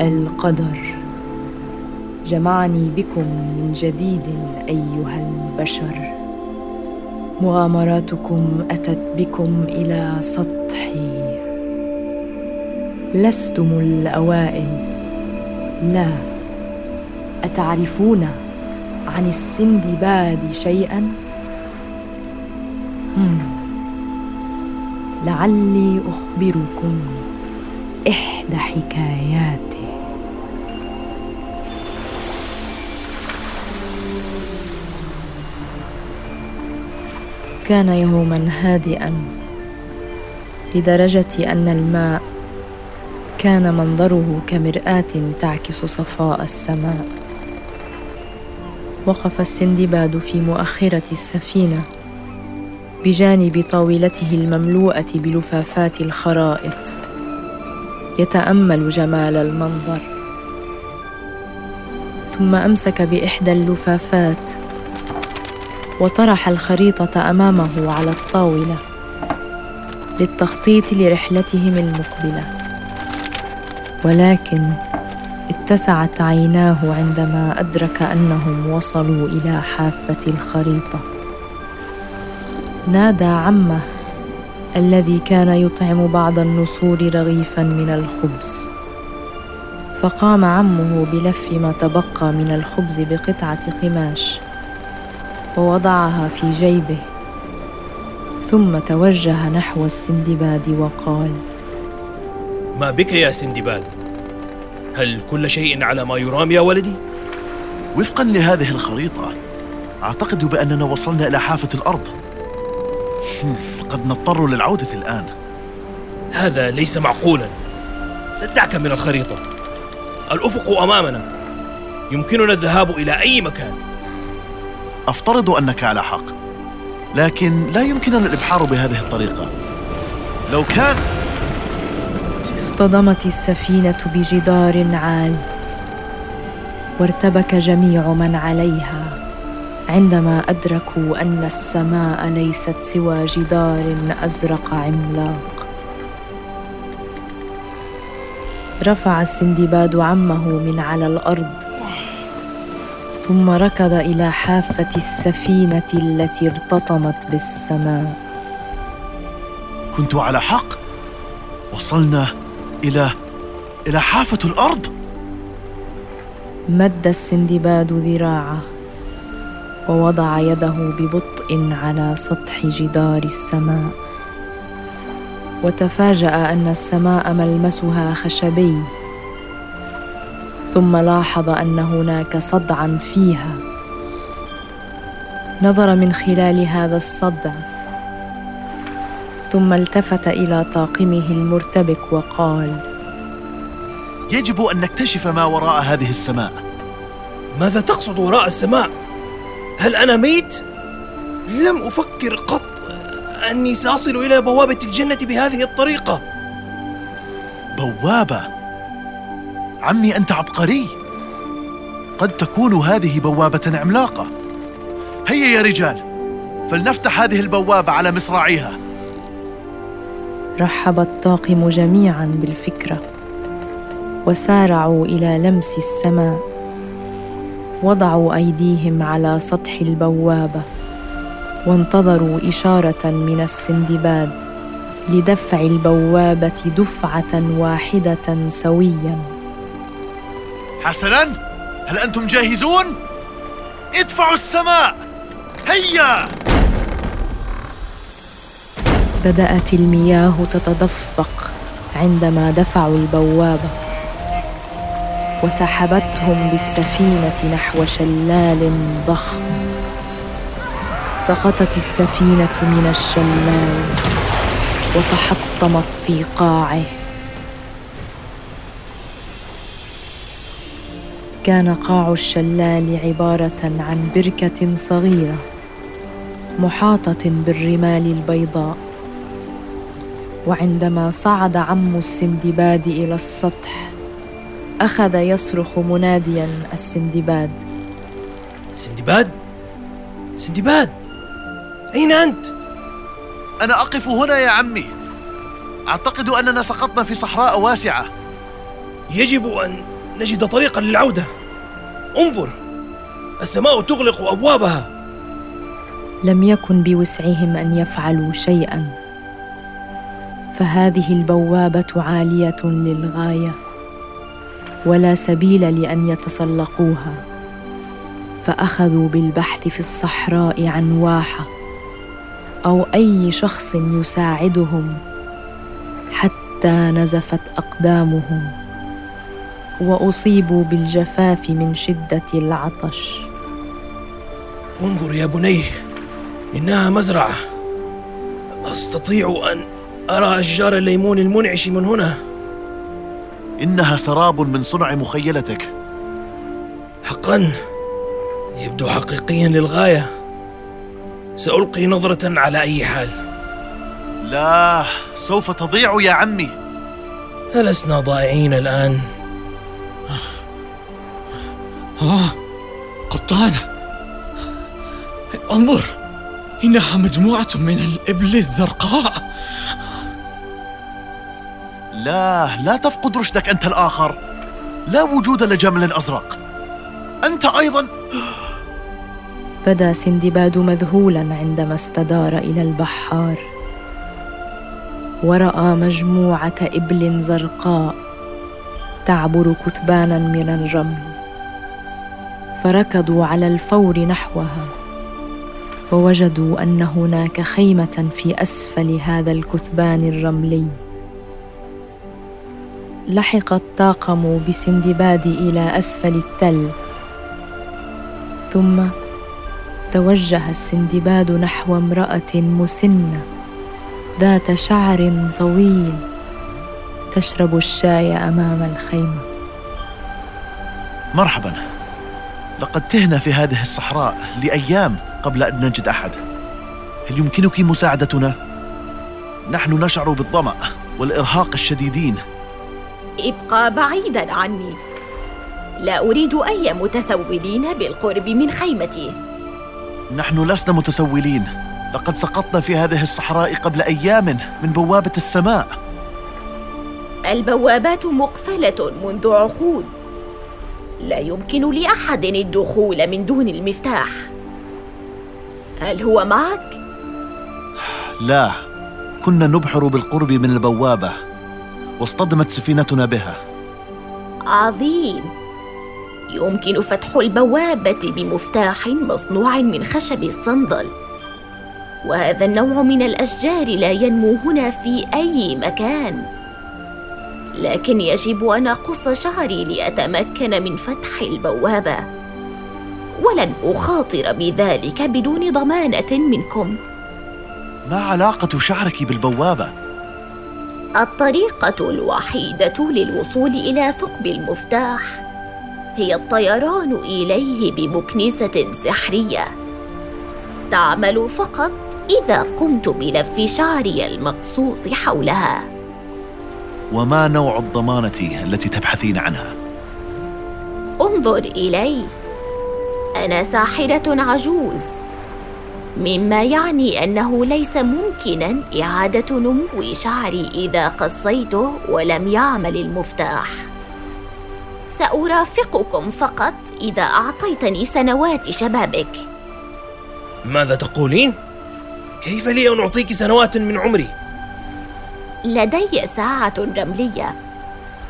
القدر. جمعني بكم من جديد أيها البشر. مغامراتكم أتت بكم إلى سطحي. لستم الأوائل. لا. أتعرفون عن السندباد شيئا. لعلي أخبركم إحدى حكاياته كان يوما هادئا لدرجة أن الماء كان منظره كمرآة تعكس صفاء السماء. وقف السندباد في مؤخرة السفينة بجانب طاولته المملوءة بلفافات الخرائط يتأمل جمال المنظر. ثم أمسك بإحدى اللفافات وطرح الخريطة أمامه على الطاولة للتخطيط لرحلتهم المقبلة. ولكن اتسعت عيناه عندما أدرك أنهم وصلوا إلى حافة الخريطة. نادى عمه الذي كان يطعم بعض النسور رغيفا من الخبز. فقام عمه بلف ما تبقى من الخبز بقطعة قماش. ووضعها في جيبه ثم توجه نحو السندباد وقال ما بك يا سندباد؟ هل كل شيء على ما يرام يا ولدي؟ وفقا لهذه الخريطة أعتقد بأننا وصلنا إلى حافة الأرض. قد نضطر للعودة الآن. هذا ليس معقولا. دعك من الخريطة. الأفق أمامنا. يمكننا الذهاب إلى أي مكان. أفترض أنك على حق لكن لا يمكننا الإبحار بهذه الطريقة. لو كان اصطدمت السفينة بجدار عال وارتبك جميع من عليها عندما أدركوا أن السماء ليست سوى جدار أزرق عملاق. رفع السندباد عمه من على الأرض. ثم ركض إلى حافة السفينة التي ارتطمت بالسماء. كنت على حق؟ وصلنا إلى إلى حافة الأرض؟ مد السندباد ذراعه ووضع يده ببطء على سطح جدار السماء. وتفاجأ أن السماء ملمسها خشبي. ثم لاحظ أن هناك صدعا فيها. نظر من خلال هذا الصدع ثم التفت إلى طاقمه المرتبك وقال يجب أن نكتشف ما وراء هذه السماء. ماذا تقصد وراء السماء؟ هل أنا ميت؟ لم أفكر قط. أني سأصل إلى بوابة الجنة بهذه الطريقة. بوابة؟ عمي أنت عبقري. قد تكون هذه بوابة عملاقة. هيا يا رجال فلنفتح هذه البوابة على مصراعيها. رحب الطاقم جميعا بالفكرة وسارعوا إلى لمس السماء وضعوا أيديهم على سطح البوابة وانتظروا إشارة من السندباد لدفع البوابة دفعة واحدة سويا. حسنا هل أنتم جاهزون؟ ادفعوا السماء! هيا! بدأت المياه تتدفق عندما دفعوا البوابة وسحبتهم بالسفينة نحو شلال ضخم. سقطت السفينة من الشلال وتحطمت في قاعه. كان قاع الشلال عبارة عن بركة صغيرة محاطة بالرمال البيضاء. وعندما صعد عم السندباد إلى السطح أخذ يصرخ مناديا السندباد. سندباد؟ سندباد! أين أنت؟ أنا أقف هنا يا عمي. أعتقد أننا سقطنا في صحراء واسعة. يجب أن نجد طريقا للعودة. انظر السماء تغلق أبوابها. لم يكن بوسعهم أن يفعلوا شيئا. فهذه البوابة عالية للغاية ولا سبيل لأن يتسلقوها. فأخذوا بالبحث في الصحراء عن واحة أو أي شخص يساعدهم حتى نزفت أقدامهم. واصيبوا بالجفاف من شدة العطش. انظر يا بني إنها مزرعة. أستطيع أن أرى أشجار الليمون المنعش من هنا. إنها سراب من صنع مخيلتك. حقا يبدو حقيقيا للغاية. سألقي نظرة على أي حال. لا سوف تضيع يا عمي. ألسنا ضائعين الآن؟ آه قبطان انظر إنها مجموعة من الإبل الزرقاء. لا لا تفقد رشدك أنت الآخر. لا وجود لجمل أزرق. أنت أيضا. بدا سندباد مذهولا عندما استدار إلى البحار. ورأى مجموعة إبل زرقاء تعبر كثبانا من الرمل. فركضوا على الفور نحوها ووجدوا أن هناك خيمة في أسفل هذا الكثبان الرملي. لحق الطاقم بسندباد إلى أسفل التل ثم توجه السندباد نحو امرأة مسنة ذات شعر طويل تشرب الشاي أمام الخيمة. مرحبا. لقد تهنا في هذه الصحراء لأيام قبل أن نجد أحد. هل يمكنك مساعدتنا؟ نحن نشعر بالظمأ والإرهاق الشديدين. ابقى بعيدا عني. لا أريد أي متسولين بالقرب من خيمتي. نحن لسنا متسولين. لقد سقطنا في هذه الصحراء قبل أيام من بوابة السماء. البوابات مقفلة منذ عقود. لا يمكن لاحد الدخول من دون المفتاح. هل هو معك؟ لا كنا نبحر بالقرب من البوابة واصطدمت سفينتنا بها. عظيم. يمكن فتح البوابة بمفتاح مصنوع من خشب الصندل. وهذا النوع من الأشجار لا ينمو هنا في أي مكان. لكن يجب أن أقص شعري لأتمكن من فتح البوابة. ولن أخاطر بذلك بدون ضمانة منكم. ما علاقة شعرك بالبوابة؟ الطريقة الوحيدة للوصول إلى ثقب المفتاح هي الطيران إليه بمكنسة سحرية. تعمل فقط إذا قمت بلف شعري المقصوص حولها. وما نوع الضمانة التي تبحثين عنها؟ انظر إلي أنا ساحرة عجوز مما يعني أنه ليس ممكنا إعادة نمو شعري إذا قصيته ولم يعمل المفتاح سأرافقكم فقط إذا أعطيتني سنوات شبابك ماذا تقولين؟ كيف لي أن أعطيك سنوات من عمري؟ لدي ساعة رملية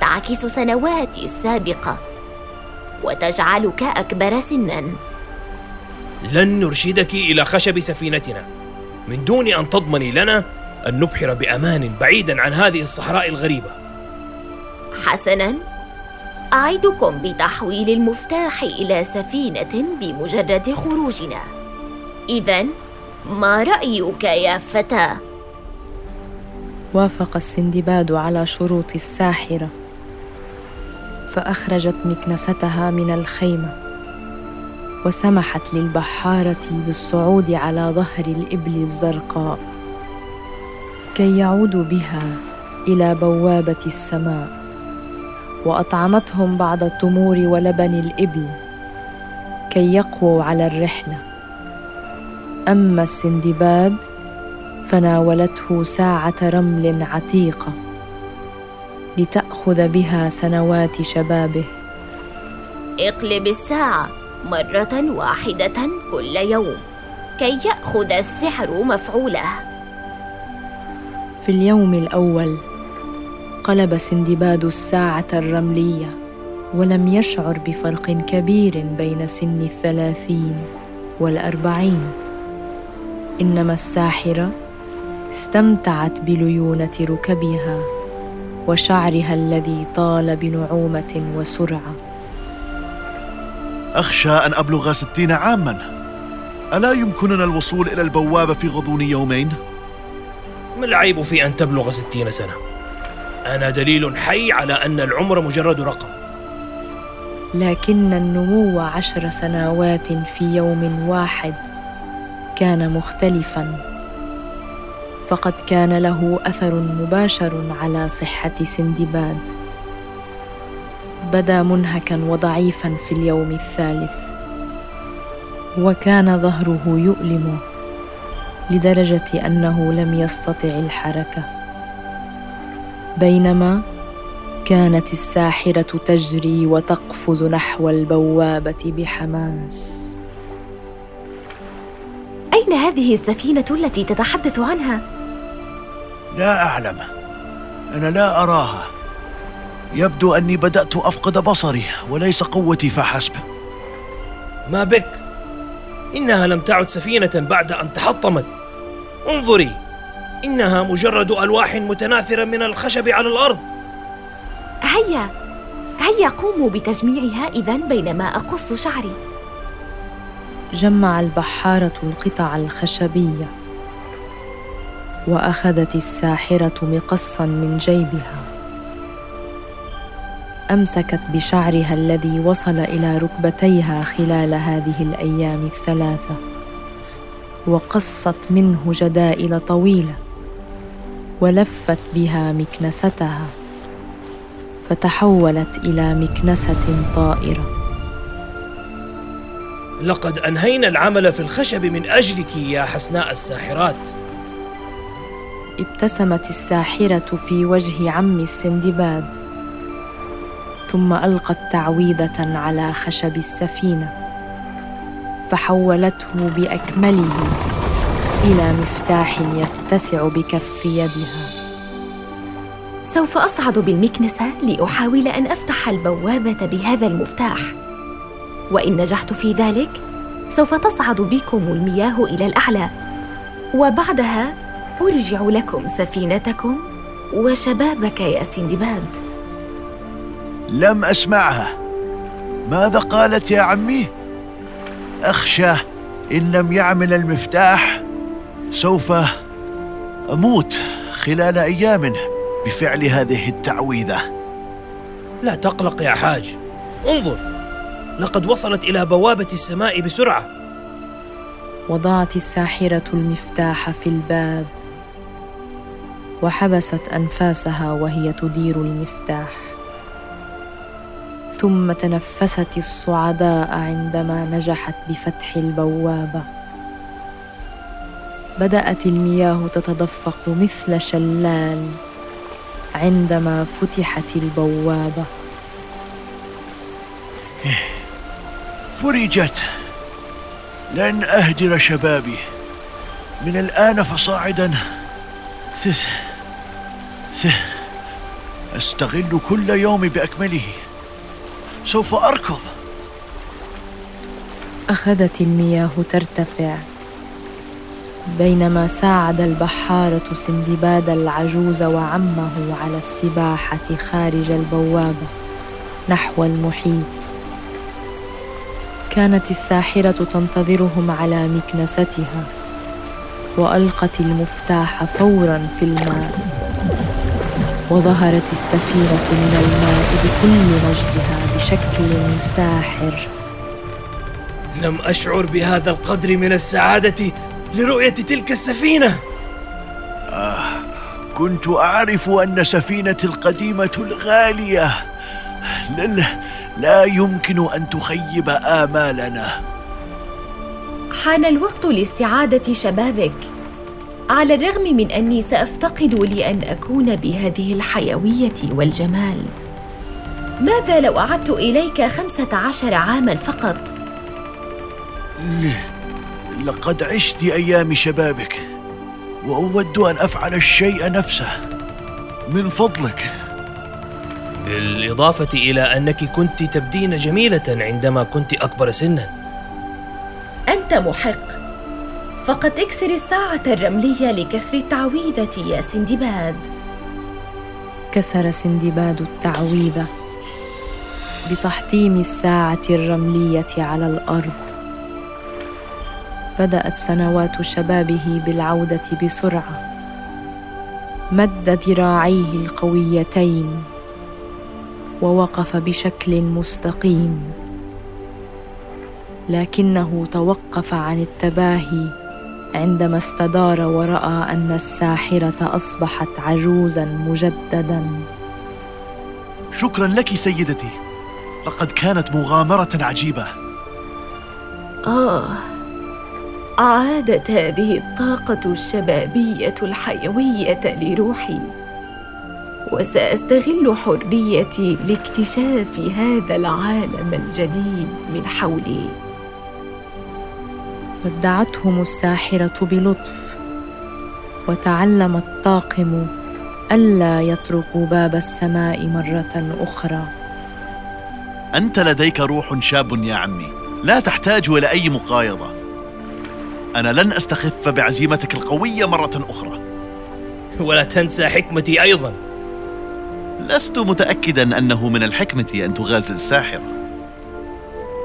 تعكس سنواتي السابقة وتجعلك أكبر سنا. لن نرشدك إلى خشب سفينتنا. من دون أن تضمني لنا أن نبحر بأمان بعيدا عن هذه الصحراء الغريبة. حسنا. أعدكم بتحويل المفتاح إلى سفينة بمجرد خروجنا. إذا ما رأيك يا فتى؟ وافق السندباد على شروط الساحرة فأخرجت مكنستها من الخيمة وسمحت للبحارة بالصعود على ظهر الإبل الزرقاء كي يعودوا بها إلى بوابة السماء وأطعمتهم بعض التمور ولبن الإبل كي يقووا على الرحلة. أما السندباد فناولته ساعة رمل عتيقة لتأخذ بها سنوات شبابه. اقلب الساعة مرة واحدة كل يوم كي يأخذ السحر مفعوله. في اليوم الأول قلب سندباد الساعة الرملية ولم يشعر بفرق كبير بين سن الثلاثين والأربعين. إنما الساحرة استمتعت بليونة ركبها وشعرها الذي طال بنعومة وسرعة أخشى أن أبلغ ستين عاماً ألا يمكننا الوصول إلى البوابة في غضون يومين؟ ما العيب في أن تبلغ ستين سنة؟ أنا دليل حي على أن العمر مجرد رقم لكن النمو عشر سنوات في يوم واحد كان مختلفا فقد كان له أثر مباشر على صحة سندباد. بدا منهكا وضعيفا في اليوم الثالث. وكان ظهره يؤلمه لدرجة أنه لم يستطع الحركة. بينما كانت الساحرة تجري وتقفز نحو البوابة بحماس. أين هذه السفينة التي تتحدث عنها؟ لا أعلم. أنا لا أراها. يبدو أني بدأت أفقد بصري وليس قوتي فحسب. ما بك؟ إنها لم تعد سفينة بعد أن تحطمت. انظري. إنها مجرد ألواح متناثرة من الخشب على الأرض. هيا. هيا قوموا بتجميعها إذا بينما أقص شعري. جمع البحارة القطع الخشبية. وأخذت الساحرة مقصا من جيبها. أمسكت بشعرها الذي وصل إلى ركبتيها خلال هذه الأيام الثلاثة وقصت منه جدائل طويلة ولفت بها مكنستها فتحولت إلى مكنسة طائرة. لقد أنهينا العمل في الخشب من أجلك يا حسناء الساحرات. ابتسمت الساحرة في وجه عم السندباد ثم ألقت تعويذة على خشب السفينة فحولته بأكمله إلى مفتاح يتسع بكف يدها. سوف أصعد بالمكنسة لأحاول أن أفتح البوابة بهذا المفتاح. وإن نجحت في ذلك سوف تصعد بكم المياه إلى الأعلى. وبعدها أرجع لكم سفينتكم وشبابك يا سندباد لم أسمعها. ماذا قالت يا عمي؟ أخشى إن لم يعمل المفتاح سوف أموت خلال أيام بفعل هذه التعويذة. لا تقلق يا حاج. انظر لقد وصلت إلى بوابة السماء بسرعة. وضعت الساحرة المفتاح في الباب. وحبست أنفاسها وهي تدير المفتاح. ثم تنفست الصعداء عندما نجحت بفتح البوابة. بدأت المياه تتدفق مثل شلال عندما فتحت البوابة. فرجت. لن أهدر شبابي. من الآن فصاعدا. سس. سس أستغل كل يوم بأكمله. سوف أركض. أخذت المياه ترتفع. بينما ساعد البحاره سندباد العجوز وعمه على السباحة خارج البوابه نحو المحيط. كانت الساحرة تنتظرهم على مكنستها وألقت المفتاح فورا في الماء. وظهرت السفينة من الماء بكل مجدها بشكل ساحر. لم أشعر بهذا القدر من السعادة لرؤية تلك السفينة. آه كنت أعرف أن سفينتي القديمة الغالية. لا, لا يمكن أن تخيب آمالنا. حان الوقت لاستعادة شبابك. على الرغم من أني سأفتقد لأن أكون بهذه الحيوية والجمال. ماذا لو أعدت إليك خمسة عشر عاما فقط؟ لقد عشت أيام شبابك وأود أن أفعل الشيء نفسه. من فضلك. بالإضافة إلى أنك كنت تبدين جميلة عندما كنت أكبر سنا. أنت محق. فقد اكسر الساعة الرملية لكسر التعويذة يا سندباد. كسر سندباد التعويذة بتحطيم الساعة الرملية على الأرض. بدأت سنوات شبابه بالعودة بسرعة. مد ذراعيه القويتين ووقف بشكل مستقيم. لكنه توقف عن التباهي عندما استدار ورأى أن الساحرة أصبحت عجوزا مجددا. شكرا لك سيدتي. لقد كانت مغامرة عجيبة. آه. عادت هذه الطاقة الشبابية الحيوية لروحي. وسأستغل حريتي لاكتشاف هذا العالم الجديد من حولي. ودعتهم الساحرة بلطف وتعلم الطاقم ألا يطرقوا باب السماء مرة أخرى. أنت لديك روح شاب يا عمي لا تحتاج إلى أي مقايضة. أنا لن أستخف بعزيمتك القوية مرة أخرى. ولا تنسى حكمتي أيضا. لست متاكدا أنه من الحكمة أن تغازل الساحرة.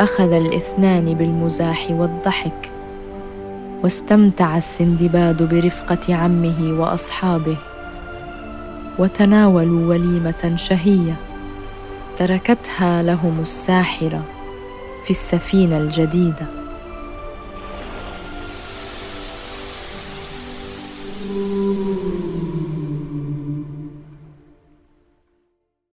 أخذ الإثنان بالمزاح والضحك. واستمتع السندباد برفقة عمه وأصحابه وتناولوا وليمة شهية تركتها لهم الساحرة في السفينة الجديدة.